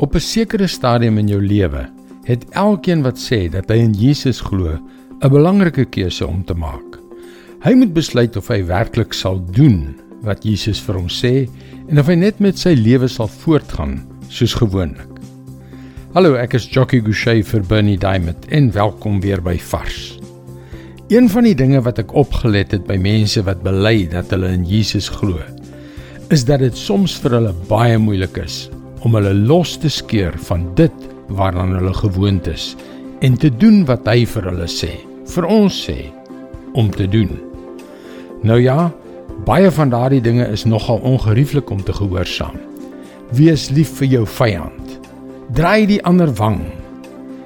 Op 'n sekere stadium in jou lewe het elkeen wat sê dat hy in Jesus glo, 'n belangrike keuse om te maak. Hy moet besluit of hy werklik sal doen wat Jesus vir hom sê en of hy net met sy lewe sal voortgaan soos gewoonlik. Hallo, ek is Jockey Gouchee vir Bernie Diamond en welkom weer by Vars. Een van die dinge wat ek opgelet het by mense wat bely dat hulle in Jesus glo, is dat dit soms vir hulle baie moeilik is om hulle los te skeur van dit waaraan hulle gewoond is en te doen wat hy vir hulle sê, vir ons sê om te doen. Nou ja, baie van daardie dinge is nogal ongerieflik om te gehoorsaam. Wees lief vir jou vyand. Draai die ander wang.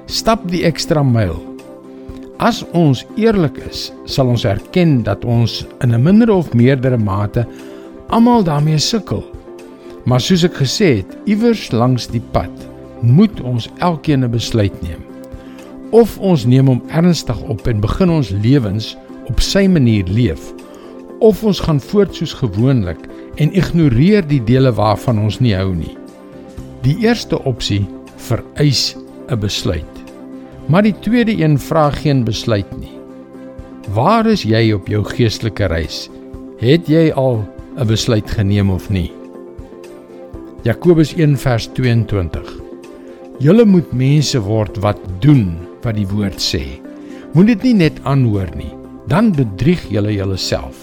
Stap die ekstra myl. As ons eerlik is, sal ons erken dat ons in 'n minder of meerdere mate almal daarmee sukkel. Maar soos ek gesê het, iewers langs die pad moet ons elkeen 'n besluit neem. Of ons neem hom ernstig op en begin ons lewens op sy manier leef, of ons gaan voort soos gewoonlik en ignoreer die dele waarvan ons nie hou nie. Die eerste opsie vereis 'n besluit. Maar die tweede een vra geen besluit nie. Waar is jy op jou geestelike reis? Het jy al 'n besluit geneem of nie. Jakobus 1 vers 22. Julle moet mense word wat doen wat die woord sê. Moet dit nie net aanhoor nie, dan bedrieg julle julleself.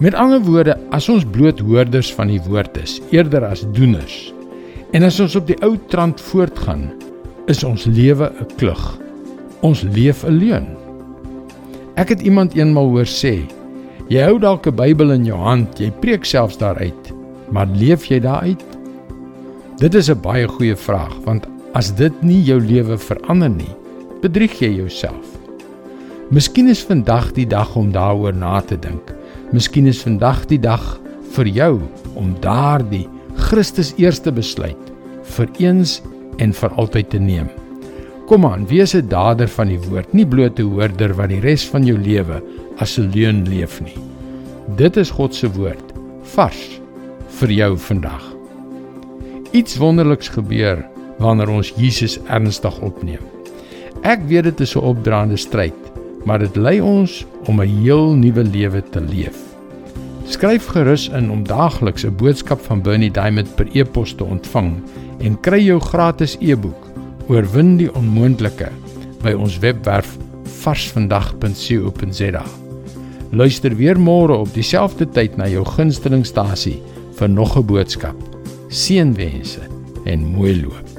Met ander woorde, as ons bloot hoorders van die woord is, eerder as doeners, en as ons op die ou trant voortgaan, is ons lewe 'n klug. Ons leef 'n leuen. Ek het iemand eenmal hoor sê, Jy hou dalk 'n Bybel in jou hand, jy preek selfs daaruit, maar leef jy daaruit? Dit is 'n baie goeie vraag, want as dit nie jou lewe verander nie, bedrieg jy jouself. Miskien is vandag die dag om daaroor na te dink. Miskien is vandag die dag vir jou om daardie Christus eerste besluit vir eens en vir altyd te neem. Kom aan, wees 'n dader van die woord, nie bloot 'n hoorder wat die res van jou lewe as 'n leuen leef nie. Dit is God se woord, vars vir jou vandag. Iets wonderliks gebeur wanneer ons Jesus ernstig opneem. Ek weet dit is 'n opdraande stryd, maar dit lei ons om 'n heel nuwe lewe te leef. Skryf gerus in om daagliks 'n boodskap van Bernie Diamond per e-pos te ontvang en kry jou gratis e-boek Oorwin die onmoontlike by ons webwerf varsvandag.co.za. Luister weer môre op dieselfde tyd na jou gunstelingstasie vir nog 'n boodskap. Seënwense en mooi loop.